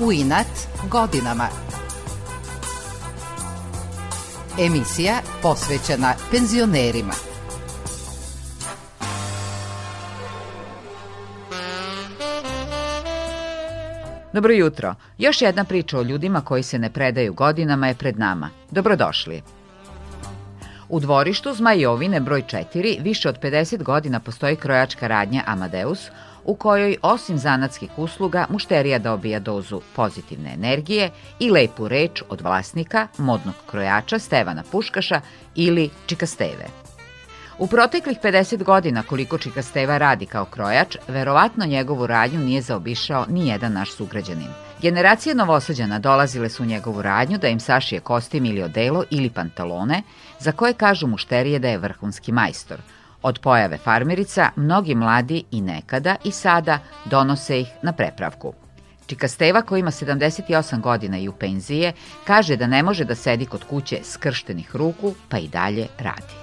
U inat godinama. Emisija posvećena penzionerima. Dobro jutro. Još jedna priča o ljudima koji se ne predaju godinama je pred nama. Dobrodošli. U dvorištu Zmajovine broj 4 više od 50 godina postoji krojačka radnja Amadeus, u kojoj osim zanatskih usluga mušterija dobija dozu pozitivne energije i lepu reč od vlasnika, modnog krojača Stevana Puškaša ili Čikasteve. U proteklih 50 godina koliko Čikasteva radi kao krojač, verovatno njegovu radnju nije zaobišao ni jedan naš sugrađanin. Generacije novosađana dolazile su u njegovu radnju da im sašije kostim ili odelo ili pantalone, za koje kažu mušterije da je vrhunski majstor – Od pojave farmerica, mnogi mladi i nekada i sada donose ih na prepravku. Čika Steva, koji ima 78 godina i u penzije, kaže da ne može da sedi kod kuće skrštenih ruku, pa i dalje radi.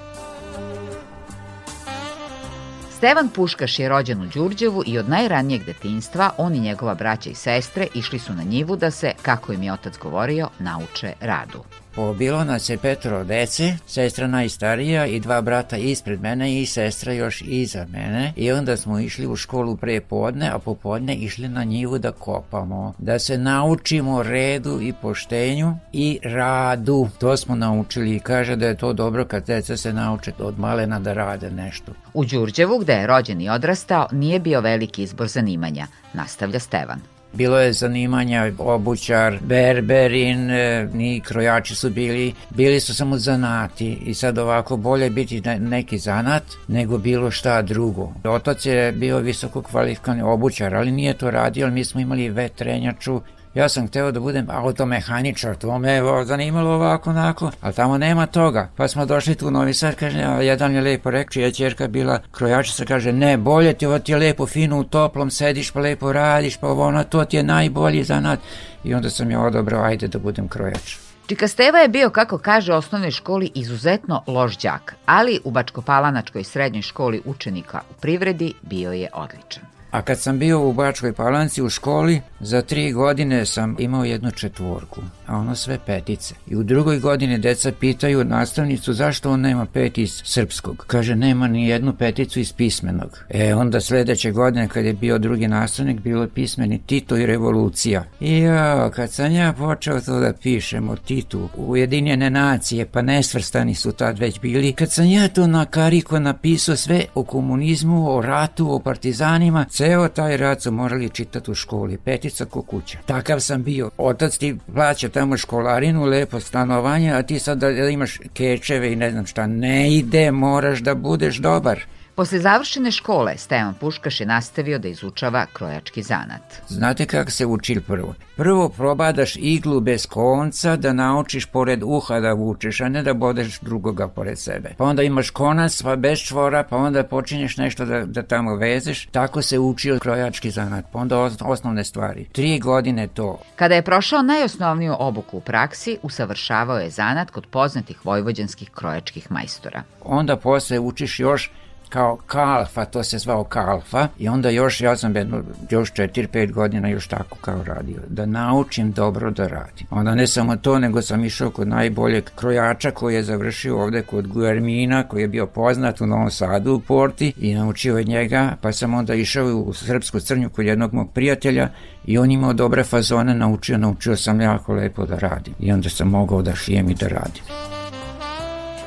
Stevan Puškaš je rođen u Đurđevu i od najranijeg detinstva on i njegova braća i sestre išli su na njivu da se, kako im je otac govorio, nauče radu. Bilo nas je petro dece, sestra najstarija i dva brata ispred mene i sestra još iza mene i onda smo išli u školu pre podne, a popodne išli na njivu da kopamo, da se naučimo redu i poštenju i radu. To smo naučili i kaže da je to dobro kad deca se nauče od malena da rade nešto. U Đurđevu, gde je rođen i odrastao, nije bio veliki izbor zanimanja, nastavlja Stevan. Bilo je zanimanja obućar, berberin, e, ni krojači su bili, bili su samo zanati i sad ovako bolje biti neki zanat nego bilo šta drugo. Otac je bio visoko kvalifikovan obućar, ali nije to radio, ali mi smo imali vetrenjaču Ja sam hteo da budem automehaničar, to me je zanimalo ovako onako, ali tamo nema toga. Pa smo došli tu u Novi Sad, kaže, a jedan je lepo rekao, čija čerka bila krojačica, kaže, ne, bolje ti, ovo ti je lepo, fino u toplom, sediš pa lepo radiš, pa ovo ono, to ti je najbolji zanat. I onda sam ja odobrao, ajde da budem krojač. Čika Steva je bio, kako kaže, u osnovnoj školi izuzetno loš đak, ali u Bačkopalanačkoj srednjoj školi učenika u privredi bio je odličan. A kad sam bio u Bačkoj Palanci u školi, za tri godine sam imao jednu četvorku, a ono sve petice. I u drugoj godini deca pitaju nastavnicu zašto on nema pet iz srpskog. Kaže, nema ni jednu peticu iz pismenog. E, onda sledeće godine kad je bio drugi nastavnik, bilo pismeni Tito i revolucija. I ja, kad sam ja počeo to da pišem o Titu, Ujedinjene nacije, pa nesvrstani su tad već bili, kad sam ja to na kariko napisao sve o komunizmu, o ratu, o partizanima, Ceo taj rad su morali čitati u školi, petica ko kuća. Takav sam bio. Otac ti plaća tamo školarinu, lepo stanovanje, a ti sad da imaš kečeve i ne znam šta. Ne ide, moraš da budeš dobar. Posle završene škole, Stevan Puškaš je nastavio da izučava krojački zanat. Znate kako se uči prvo? Prvo probadaš iglu bez konca da naučiš pored uha da vučeš, a ne da bodeš drugoga pored sebe. Pa onda imaš konac pa bez čvora, pa onda počinješ nešto da, da tamo vezeš. Tako se učio krojački zanat, pa onda osnovne stvari. Tri godine to. Kada je prošao najosnovniju obuku u praksi, usavršavao je zanat kod poznatih vojvođanskih krojačkih majstora. Onda posle učiš još kao kalfa, to se zvao kalfa i onda još, ja sam jedno, još 4-5 godina još tako kao radio, da naučim dobro da radim. Onda ne samo to, nego sam išao kod najboljeg krojača koji je završio ovde kod Guermina, koji je bio poznat u Novom Sadu u Porti i naučio od njega, pa sam onda išao u Srpsku crnju kod jednog mog prijatelja i on imao dobre fazone, naučio, naučio sam jako lepo da radim i onda sam mogao da šijem i da radim.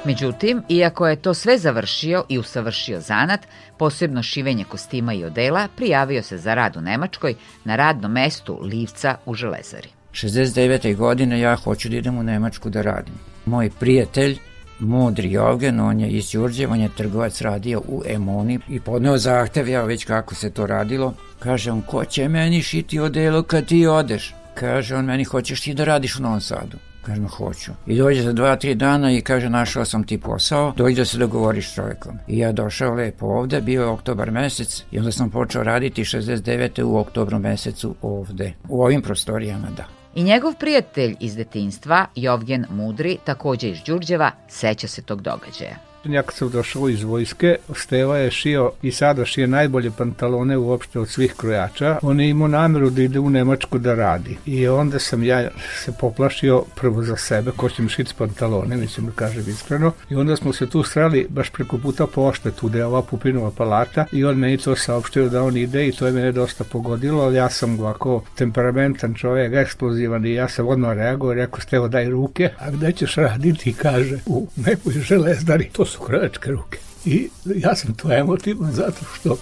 Međutim, iako je to sve završio i usavršio zanat, posebno šivenje kostima i odela, prijavio se za rad u Nemačkoj na radnom mestu Livca u Železari. 69. godine ja hoću da idem u Nemačku da radim. Moj prijatelj Mudri Jogen, on je iz Đurđeva, on je trgovac radio u Emoni i podneo zahtev, ja već kako se to radilo. Kaže on, ko će meni šiti odelo kad ti odeš? Kaže on, meni hoćeš ti da radiš u Novom Sadu. Kažem, hoću. I dođe za dva, tri dana i kaže, našao sam ti posao, dođi da se dogovoriš s čovjekom. I ja došao lepo ovde, bio je oktobar mesec i onda sam počeo raditi 69. u oktobru mesecu ovde. U ovim prostorijama, da. I njegov prijatelj iz detinstva, Jovgen Mudri, takođe iz Đurđeva, seća se tog događaja. Ja kad sam došao iz vojske, Steva je šio i sada šije najbolje pantalone uopšte od svih krojača. On je imao nameru da ide u Nemačku da radi. I onda sam ja se poplašio prvo za sebe, ko će mi šiti pantalone, mislim da kažem iskreno. I onda smo se tu sreli baš preko puta pošte, tu da je ova Pupinova palata i on meni to saopštio da on ide i to je mene dosta pogodilo, ali ja sam ovako temperamentan čovjek, eksplozivan i ja sam odmah reagovao rekao Stevo daj ruke, a gde ćeš raditi, kaže u nekoj železdari, to su krojačke ruke. I ja sam to emotivan zato što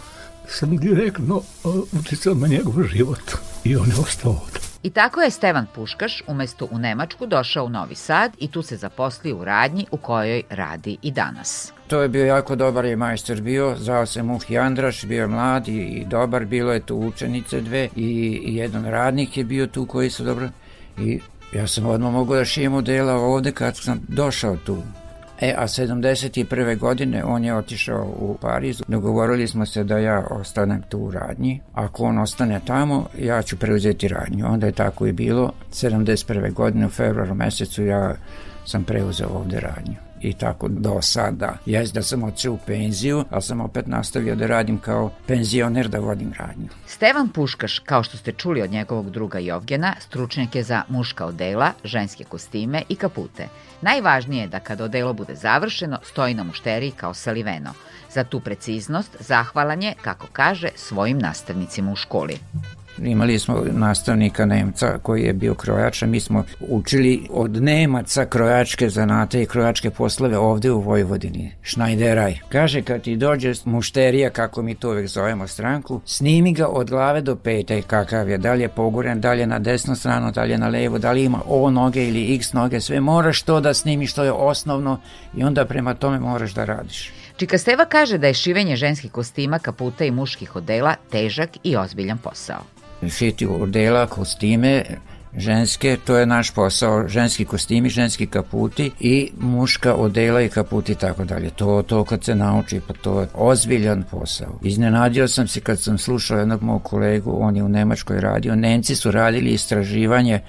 sam direktno uticao na njegov život i on je ostao ovde. I tako je Stevan Puškaš umesto u Nemačku došao u Novi Sad i tu se zaposlio u radnji u kojoj radi i danas. To je bio jako dobar je majstor bio, zvao se Muhi Andraš, bio mlad i, i dobar, bilo je tu učenice dve i, i jedan radnik je bio tu koji su dobro i ja sam odmah mogu da šijem modela ovde kad sam došao tu. E, a 71. godine on je otišao u Pariz. Dogovorili smo se da ja ostanem tu u radnji. Ako on ostane tamo, ja ću preuzeti radnju. Onda je tako i bilo. 71. godine u februaru mesecu ja sam preuzeo ovde radnju i tako do sada. Jes da sam otišao u penziju, ali sam opet nastavio da radim kao penzioner da vodim radnju. Stevan Puškaš, kao što ste čuli od njegovog druga Jovgena, stručnjak je za muška odela, ženske kostime i kapute. Najvažnije je da kada odelo bude završeno, stoji na mušteriji kao saliveno. Za tu preciznost zahvalan je, kako kaže, svojim nastavnicima u školi. Imali smo nastavnika Nemca koji je bio krojač, a mi smo učili od Nemaca krojačke zanate i krojačke poslove ovde u Vojvodini. Šnajderaj. Kaže kad ti dođe mušterija, kako mi to uvek zovemo stranku, snimi ga od glave do pete kakav je, da li je poguren, da li je na desnu stranu, da li je na levo, da li ima O noge ili X noge, sve moraš to da snimiš, to je osnovno i onda prema tome moraš da radiš. Čika Steva kaže da je šivenje ženskih kostima, kaputa i muških odela težak i ozbiljan posao šiti odela, kostime, ženske, to je naš posao, ženski kostimi, ženski kaputi i muška odela i kaputi tako dalje. To, to kad se nauči, pa to je ozbiljan posao. Iznenadio sam se kad sam slušao jednog mog kolegu, on je u Nemačkoj radio, Nemci su radili istraživanje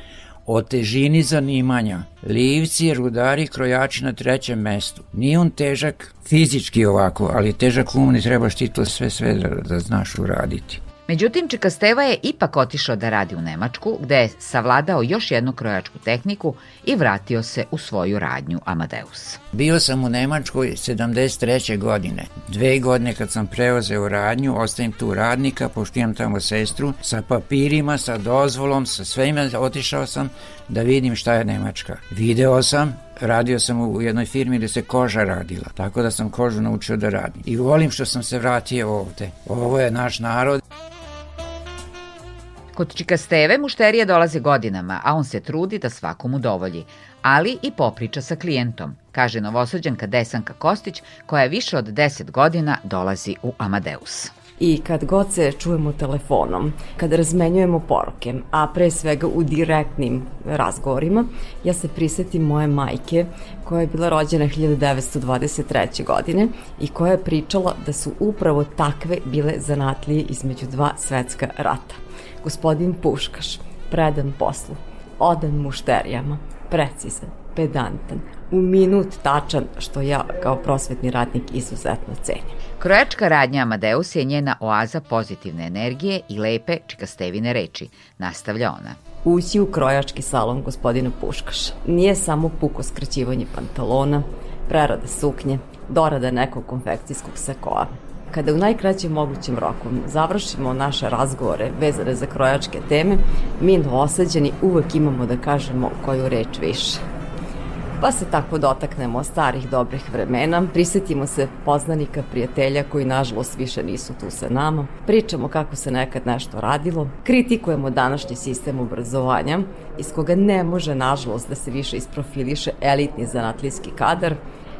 o težini zanimanja. Livci, rudari, krojači na trećem mestu. Nije on težak fizički ovako, ali težak umni, trebaš ti to sve sve da, da znaš uraditi. Međutim, Čekasteva je ipak otišao da radi u Nemačku, gde je savladao još jednu krojačku tehniku i vratio se u svoju radnju Amadeus. Bio sam u Nemačkoj 73. godine. Dve godine kad sam preozeo radnju, ostavim tu radnika, pošto imam tamo sestru, sa papirima, sa dozvolom, sa svema, otišao sam da vidim šta je Nemačka. Video sam, radio sam u jednoj firmi gde se koža radila, tako da sam kožu naučio da radim. I volim što sam se vratio ovde. Ovo je naš narod. Kod Čikasteve mušterije dolaze godinama, a on se trudi da svakom udovolji, ali i popriča sa klijentom, kaže novosođanka Desanka Kostić, koja više od 10 godina dolazi u Amadeus i kad god se čujemo telefonom, kad razmenjujemo poruke, a pre svega u direktnim razgovorima, ja se prisetim moje majke koja je bila rođena 1923. godine i koja je pričala da su upravo takve bile zanatlije između dva svetska rata gospodin Puškaš, predan poslu, odan mušterijama, precizan, pedantan, u minut tačan, što ja kao prosvetni radnik izuzetno cenim. Krojačka radnja Amadeus je njena oaza pozitivne energije i lepe čikastevine reči, nastavlja ona. Ući u krojački salon gospodina Puškaša nije samo puko skraćivanje pantalona, prerada suknje, dorada nekog konfekcijskog sakoa kada u najkraćem mogućem roku završimo naše razgovore vezane za krojačke teme, mi novosađeni uvek imamo da kažemo koju reč više. Pa se tako dotaknemo starih dobrih vremena, prisetimo se poznanika, prijatelja koji nažalost više nisu tu sa nama, pričamo kako se nekad nešto radilo, kritikujemo današnji sistem obrazovanja iz koga ne može nažalost da se više isprofiliše elitni zanatlijski kadar,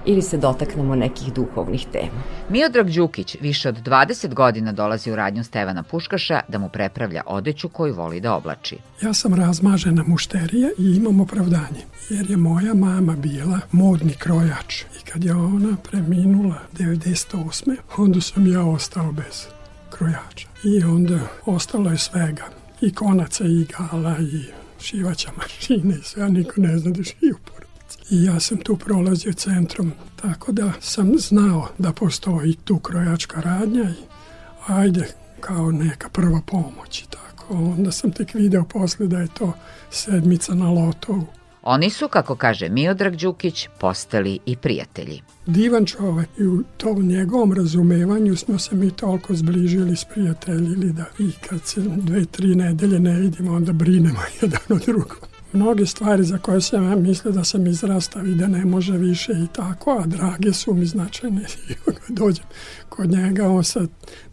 ili se dotaknemo nekih duhovnih tema. Miodrag Đukić više od 20 godina dolazi u radnju Stevana Puškaša da mu prepravlja odeću koju voli da oblači. Ja sam razmažena mušterija i imam opravdanje, jer je moja mama bila modni krojač i kad je ona preminula 98. onda sam ja ostao bez krojača i onda ostalo je svega i konaca i gala i šivaća mašine i sve, niko ne zna da šiju. I ja sam tu prolazio centrom, tako da sam znao da postoji tu krojačka radnja i ajde, kao neka prva pomoć i tako. Onda sam tek video posle da je to sedmica na lotovu. Oni su, kako kaže Miodrag Đukić, postali i prijatelji. Divan čovek i u tom njegovom razumevanju smo se mi toliko zbližili, sprijateljili da i kad se dve, tri nedelje ne vidimo, onda brinemo jedan od drugog. Mnoge stvari za koje sam ja mislio da sam izrastao i da ne može više i tako, a drage su mi značajne. Dođem kod njega, on sa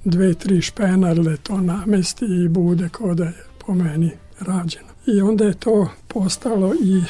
dve, tri špenarle to namesti i bude ko da je po meni rađeno. I onda je to postalo i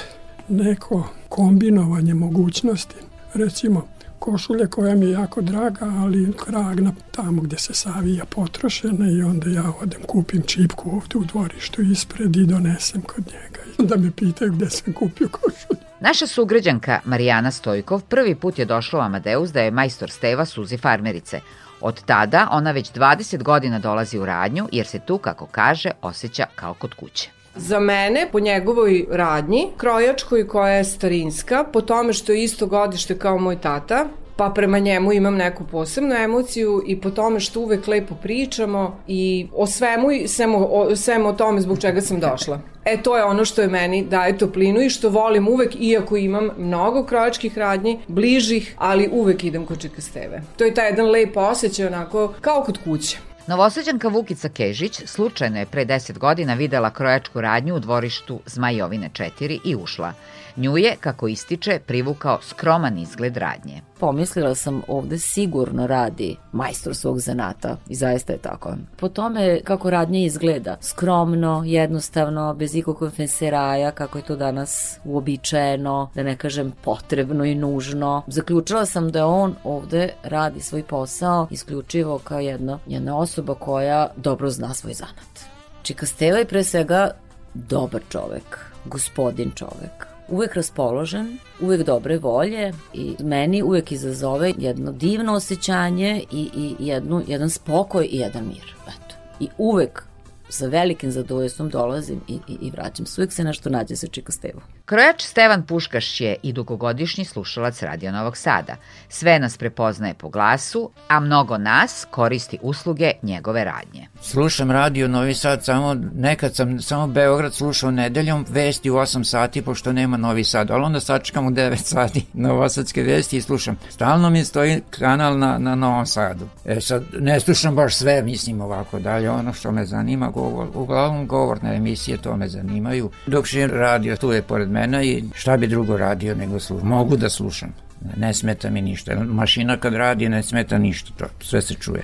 neko kombinovanje mogućnosti. Recimo, košulja koja mi je jako draga, ali krag na tamo gde se savija potrošena i onda ja odem kupim čipku ovde u dvorištu ispred i donesem kod njega. I onda me pitaju gde sam kupio košulju. Naša sugrađanka Marijana Stojkov prvi put je došla u Amadeus da je majstor Steva Suzi Farmerice. Od tada ona već 20 godina dolazi u radnju jer se tu, kako kaže, osjeća kao kod kuće. Za mene, po njegovoj radnji, krojačkoj koja je starinska, po tome što je isto godište kao moj tata, pa prema njemu imam neku posebnu emociju i po tome što uvek lepo pričamo i o svemu i sem o, sem o tome zbog čega sam došla. E, to je ono što je meni daje toplinu i što volim uvek, iako imam mnogo krojačkih radnji, bližih, ali uvek idem kod Čika Steve. To je taj jedan lep osjećaj, onako, kao kod kuće. Novosađanka Vukica Kežić slučajno je pre 10 godina videla krojačku radnju u dvorištu Zmajovine 4 i ušla. Nju je, kako ističe, privukao skroman izgled radnje. Pomislila sam ovde sigurno radi majstor svog zanata i zaista je tako. Po tome kako radnje izgleda, skromno, jednostavno, bez ikakvog fenseraja, kako je to danas uobičajeno, da ne kažem potrebno i nužno. Zaključila sam da on ovde radi svoj posao isključivo kao jedna, jedna osoba koja dobro zna svoj zanat. Čika Steva je pre svega dobar čovek, gospodin čovek uvek raspoložen, uvek dobre volje i meni uvek izazove jedno divno osjećanje i, i jednu, jedan spokoj i jedan mir. Eto. I uvek sa velikim zadovoljstvom dolazim i, i, i vraćam se. Uvijek se nešto nađe sa Čiko Stevo. Krojač Stevan Puškaš je i dugogodišnji slušalac Radio Novog Sada. Sve nas prepoznaje po glasu, a mnogo nas koristi usluge njegove radnje. Slušam radio Novi Sad, samo nekad sam samo Beograd slušao nedeljom, vesti u 8 sati, pošto nema Novi Sad, ali onda sačekam u 9 sati novosadske vesti i slušam. Stalno mi stoji kanal na, na Novom Sadu. E sad, ne slušam baš sve, mislim ovako dalje, ono što me zanima, govor, uglavnom govorne emisije, to me zanimaju. Dok je radio, tu je pored mene i šta bi drugo radio nego slušam. Mogu da slušam. Ne smeta mi ništa. Mašina kad radi ne smeta ništa, to sve se čuje.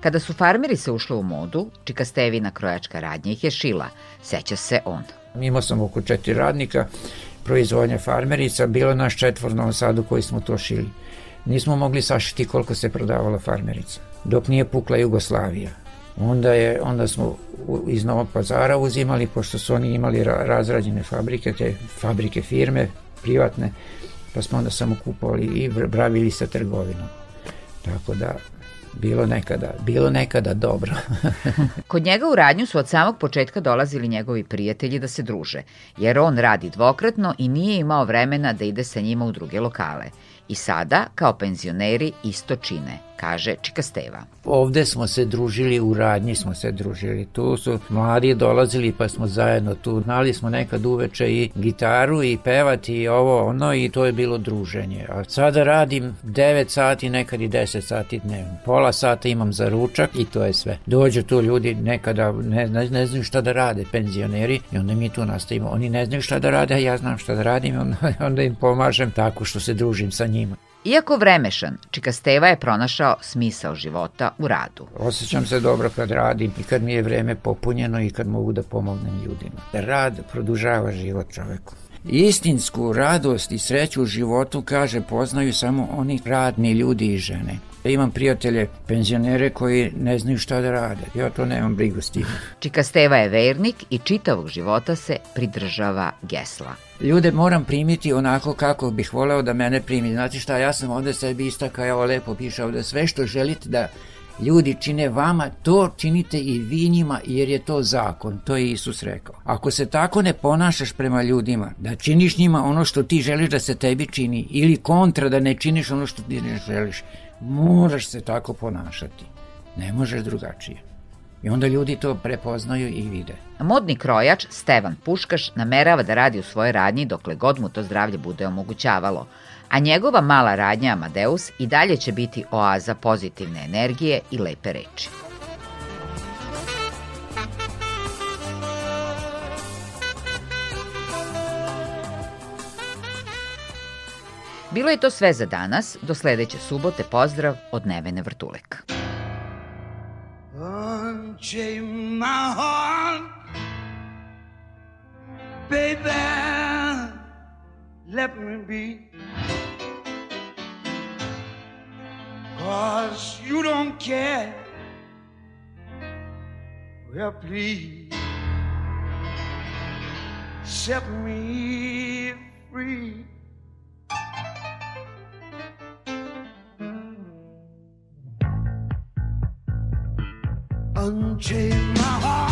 Kada su farmeri se ušli u modu, Čika Stevina krojačka radnja ih je šila, seća se on. Imao sam oko četiri radnika, proizvodnja farmerica, bilo naš četvor na Sadu koji smo to šili. Nismo mogli sašiti koliko se prodavala farmerica, dok nije pukla Jugoslavija. Onda, je, onda smo iz Novog pazara uzimali, pošto su oni imali razrađene fabrike, te fabrike firme, privatne, pa smo onda samo kupovali i bravili sa trgovinom. Tako da bilo nekada, bilo nekada dobro. Kod njega u radnju su od samog početka dolazili njegovi prijatelji da se druže, jer on radi dvokratno i nije imao vremena da ide sa njima u druge lokale. I sada, kao penzioneri, isto čine kaže Čika Steva. Ovde smo se družili, u radnji smo se družili. Tu su mladi dolazili pa smo zajedno tu. Znali smo nekad uveče i gitaru i pevati i ovo ono i to je bilo druženje. A sada radim 9 sati, nekad i 10 sati dnevno. Pola sata imam za ručak i to je sve. Dođu tu ljudi nekada ne, ne, ne znaju šta da rade, penzioneri i onda mi tu nastavimo. Oni ne znaju šta da rade, a ja znam šta da radim onda, onda im pomažem tako što se družim sa njima. Iako vremešan, Čika Steva je pronašao smisao života u radu. Osjećam se dobro kad radim i kad mi je vreme popunjeno i kad mogu da pomognem ljudima. Rad produžava život čoveku. Istinsku radost i sreću u životu, kaže, poznaju samo oni radni ljudi i žene. Imam prijatelje, penzionere koji ne znaju šta da rade. Ja to nemam brigu s tim. Čika Steva je vernik i čitavog života se pridržava gesla. Ljude moram primiti onako kako bih voleo da mene primi. Znate šta, ja sam ovde sebi istakao, evo lepo piše ovde, sve što želite da ljudi čine vama, to činite i vi njima jer je to zakon, to je Isus rekao. Ako se tako ne ponašaš prema ljudima, da činiš njima ono što ti želiš da se tebi čini ili kontra da ne činiš ono što ti ne želiš, moraš se tako ponašati. Ne možeš drugačije. I onda ljudi to prepoznaju i vide. Modni krojač Stevan Puškaš namerava da radi u svojoj radnji dokle god mu to zdravlje bude omogućavalo, a njegova mala radnja Amadeus i dalje će biti oaza pozitivne energije i lepe reči. Bilo je to sve za danas. Do sledeće subote pozdrav od Nevene Vrtulek. Unchain my heart Baby Let me be Cause you don't care Well please Set me free unchain my heart.